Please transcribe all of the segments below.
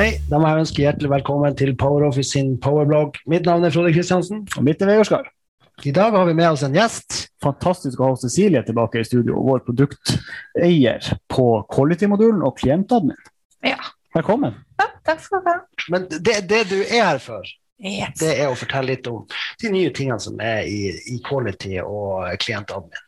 Hei, da må jeg ønske hjertelig velkommen til PowerOffice sin powerblogg. Mitt navn er Frode Kristiansen. Og mitt er Vegard Skar. I dag har vi med oss en gjest. Fantastisk å ha Cecilie tilbake i studio, vår produkteier på quality-modulen og klientadmin. Ja. Velkommen. ja, takk skal du ha. Men det, det du er her for, Yes. det er å fortelle litt om de nye tingene som er i, i quality og klientadmin.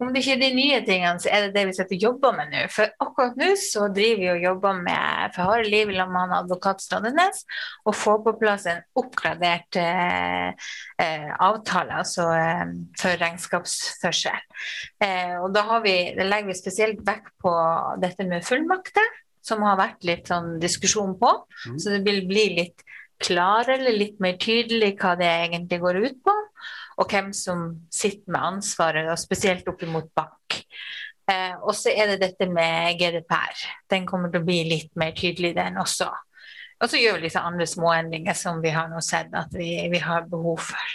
Om det ikke er de nye tingene, så er det det vi sitter og jobber med nå. For akkurat nå så driver vi og jobber med for harde liv sammen med advokat Strandenes og får på plass en oppgradert eh, eh, avtale altså, eh, for regnskapsførsel. Eh, og da, har vi, da legger vi spesielt vekt på dette med fullmakter, som har vært litt sånn diskusjon på. Mm. Så det vil bli litt klarere eller litt mer tydelig hva det egentlig går ut på og hvem som sitter med ansvaret, og spesielt opp mot bank. Eh, og så er det dette med GDPR. Den kommer til å bli litt mer tydelig, den også. Og så gjør vi sånn andre småendringer som vi har nå sett at vi, vi har behov for.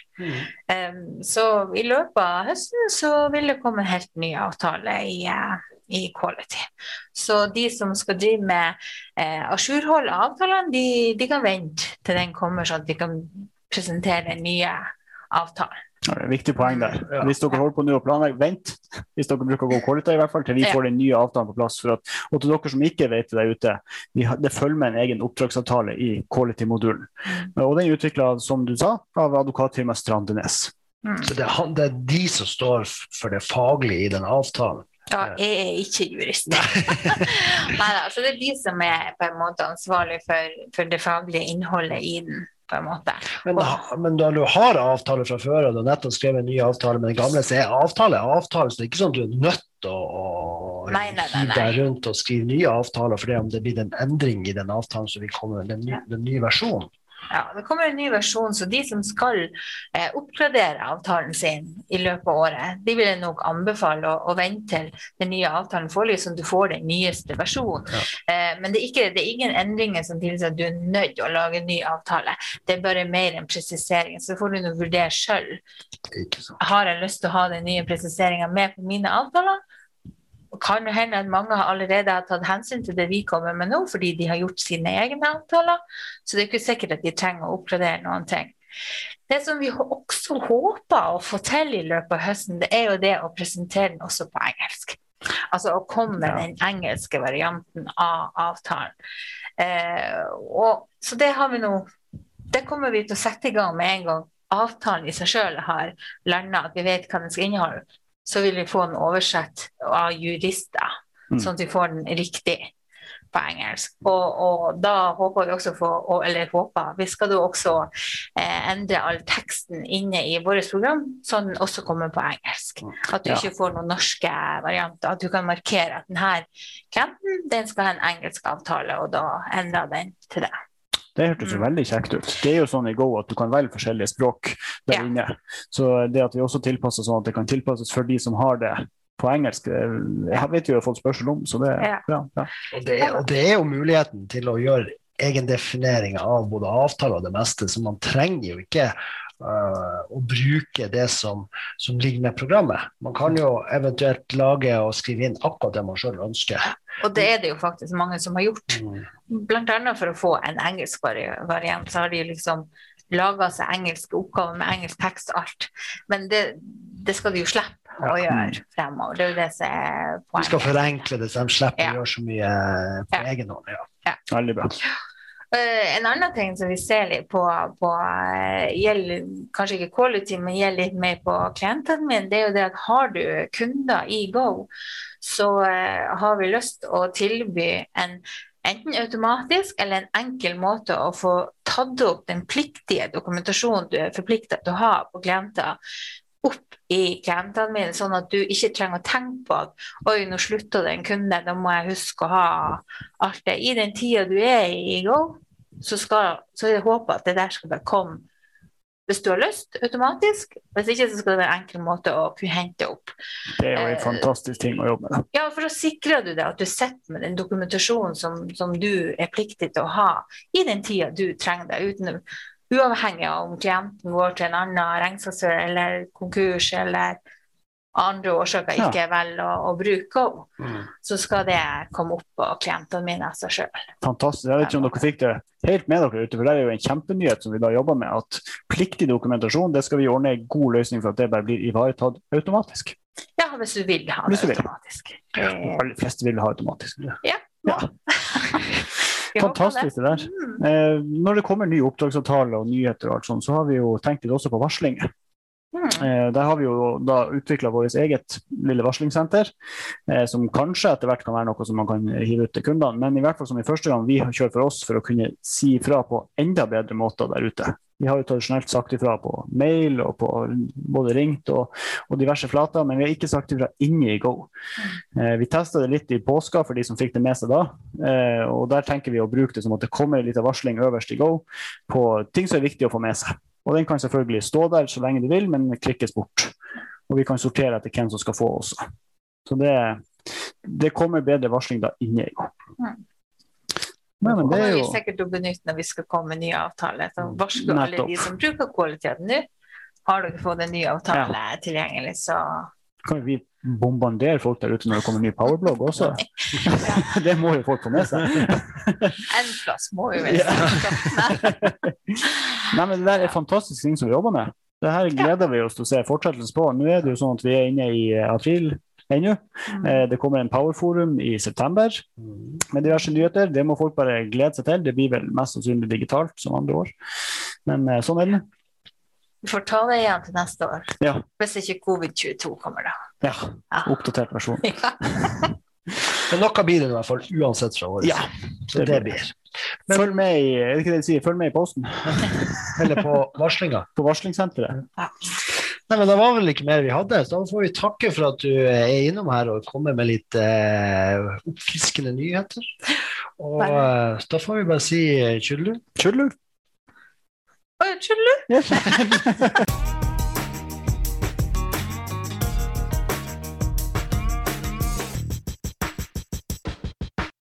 Eh, så i løpet av høsten så vil det komme en helt ny avtale i, eh, i Quality. Så de som skal drive med eh, ajourhold av avtalene, de, de kan vente til den kommer, sånn at de kan presentere den nye avtalen. Ja, det er viktig poeng der. Ja. Hvis dere holder på nå å planlegge, vent. Hvis dere bruker å gå quality, i hvert fall, til vi får den nye avtalen på plass. For at, og til dere som ikke vet det der ute, vi har, det følger med en egen oppdragsavtale i quality-modulen. Og den er utvikla, som du sa, av advokatfirmaet Strandenes. Mm. Så det er, han, det er de som står for det faglige i den avtalen. Ja, jeg er ikke jurist. Nei da, så det er de som er på en måte ansvarlig for, for det faglige innholdet i den. På en måte. Men, men da du har avtale fra før, og du har nettopp skrevet en ny avtale med den gamle, så er avtale avtale, så det er ikke sånn at du er nødt til å, nei, Nei, nei, nei, deg rundt og skrive nye avtaler for det om det blir en endring i den avtalen som vil komme, den, den nye versjonen. Ja, Det kommer en ny versjon, så de som skal eh, oppgradere avtalen sin i løpet av året, de vil jeg nok anbefale å, å vente til den nye avtalen foreligger, så du får den nyeste versjonen. Ja. Eh, men det er, ikke, det er ingen endringer som tilsier at du er nødt til å lage en ny avtale. Det er bare mer en presisering, så får du nå vurdere sjøl. Har jeg lyst til å ha den nye presiseringa med på mine avtaler. Kan hende at mange har allerede har tatt hensyn til det vi kommer med nå, fordi de har gjort sine egne avtaler. Så det er ikke sikkert at de trenger å oppgradere noen ting. Det som vi også håper å få til i løpet av høsten, det er jo det å presentere den også på engelsk. Altså å komme med den engelske varianten av avtalen. Eh, og, så det har vi nå Det kommer vi til å sette i gang med en gang avtalen i seg sjøl har landa, at vi vet hva den skal inneholde. Så vil vi få den oversett av jurister, Mm. sånn at vi får den riktig på engelsk. Og, og da håper vi også få, eller håper, vi skal da også eh, endre all teksten inne i vårt program, så den også kommer på engelsk. At du Ja. ikke får noen norske varianter. At du kan markere at denne klienten den skal ha en engelsk avtale, og da endre den til det. Det hørtes jo Mm. veldig kjekt ut. Det er jo sånn i Go at du kan velge forskjellige språk der Ja. inne. Så det at vi også tilpasser sånn at det kan tilpasses for de som har det på engelsk, eh, jeg vet vi har fått spørsmål om, så det er Ja. bra. Ja. Og det, er- og det er jo muligheten til å gjøre egendefinering av både avtaler og det meste, så man trenger jo ikke å bruke det som, som ligger med programmet. Man kan jo eventuelt lage og skrive inn akkurat det man sjøl ønsker. Og det er det jo faktisk mange som har gjort. Mm. Blant annet for å få en engelsk vari- variant, så har de liksom laga seg engelske oppgaver med engelsk tekst og alt. Men det, det skal de jo slippe å Ja. gjøre fremover. Det er jo det som er Vi skal forenkle det, så de slipper Ja. å gjøre så mye på Ja. egen hånd. Ja. Veldig bra. Eh, en annen ting som vi ser litt på, på eh, gjelder kanskje ikke quality, men gjelder litt mer på klientene mine, det er jo det at har du kunder i Go, så eh, har vi lyst å tilby en enten automatisk eller en enkel måte å få tatt opp den pliktige dokumentasjonen du er forpliktet til å ha på klienter, opp i klientene mine, sånn at du ikke trenger å tenke på at oi, nå slutta det en kunde, da må jeg huske å ha alt det. I den tida du er i Go, så, skal, så er det håpet at det der skal bare komme hvis du har lyst, automatisk. Hvis ikke, så skal det være en enkel måte å kunne hente opp. Det er jo en Eh, fantastisk ting å jobbe med. Ja, for da sikrer du deg at du sitter med den dokumentasjonen som, som du er pliktig til å ha i den tida du trenger det, uten, uavhengig av om klienten går til en annen regnskapsfører eller konkurs eller andre årsaker Ja. ikke velger å, å bruke henne, Mm. så skal det komme opp på klientene mine av seg sjøl. Fantastisk. Jeg vet ikke om dere fikk det helt med dere ute, for det er jo en kjempenyhet som vi da jobber med. At pliktig dokumentasjon det skal vi ordne en god løsning for at det bare blir ivaretatt automatisk. Ja, hvis du vil ha det automatisk. De aller fleste vil ha automatisk. Ja. Ja. Fantastisk det der. Mm. Eh, når det kommer nye oppdragsavtaler og nyheter, og alt sånt, så har vi jo tenkt litt også på varsling. Mm. Eh, der har vi jo da utvikla vårt eget lille varslingssenter, eh, som kanskje etter hvert kan være noe som man kan hive ut til kundene, men i hvert fall som i første gang vi har kjørt for oss for å kunne si ifra på enda bedre måter der ute. Vi har jo tradisjonelt sagt ifra på mail og på både ringt og, og diverse flater, men vi har ikke sagt ifra inne i Go. Eh, vi testa det litt i påska for de som fikk det med seg da, eh, og der tenker vi å bruke det som at det kommer en liten varsling øverst i Go på ting som er viktig å få med seg. Og den kan selvfølgelig stå der så lenge du vil, men klikkes bort. Og vi kan sortere etter hvem som skal få også. Så det, det kommer bedre varsling da inne i Go. Mm. Nei, men det er vi jo sikkert til å benytte når vi skal komme med nye avtaler. Så varsler alle de som bruker kvaliteten nå. Har dere fått en ny avtale tilgjengelig, så Kan vi bombardere folk der ute når det kommer ny powerblogg også? det må jo folk få med seg. en plass må vi vel Ja. Nei, men Det der er fantastiske ting som vi jobber med. Det her gleder vi oss til å se fortsettelsen på. Nå er det jo sånn at vi er inne i april ennå. Mm. Eh, Det kommer en powerforum i september Mm. med diverse nyheter. Det må folk bare glede seg til. Det blir vel mest sannsynlig digitalt som andre år. Men eh, sånn er det. Vi får ta det igjen til neste år. Ja. Hvis ikke covid-22 kommer, da. Ja, Ja. Oppdatert versjon. Men noe blir det i hvert fall uansett fra året. Ja, Så det det blir blir. Følg med i er det ikke det sier? Følg med i posten Eller på varslinga. på varslingssenteret. Nei, men Det var vel ikke mer vi hadde, så da får vi takke for at du er innom her og kommer med litt eh, oppfriskende nyheter. Og Nei. da får vi bare si eh, tjullu. Tjullu. Yes.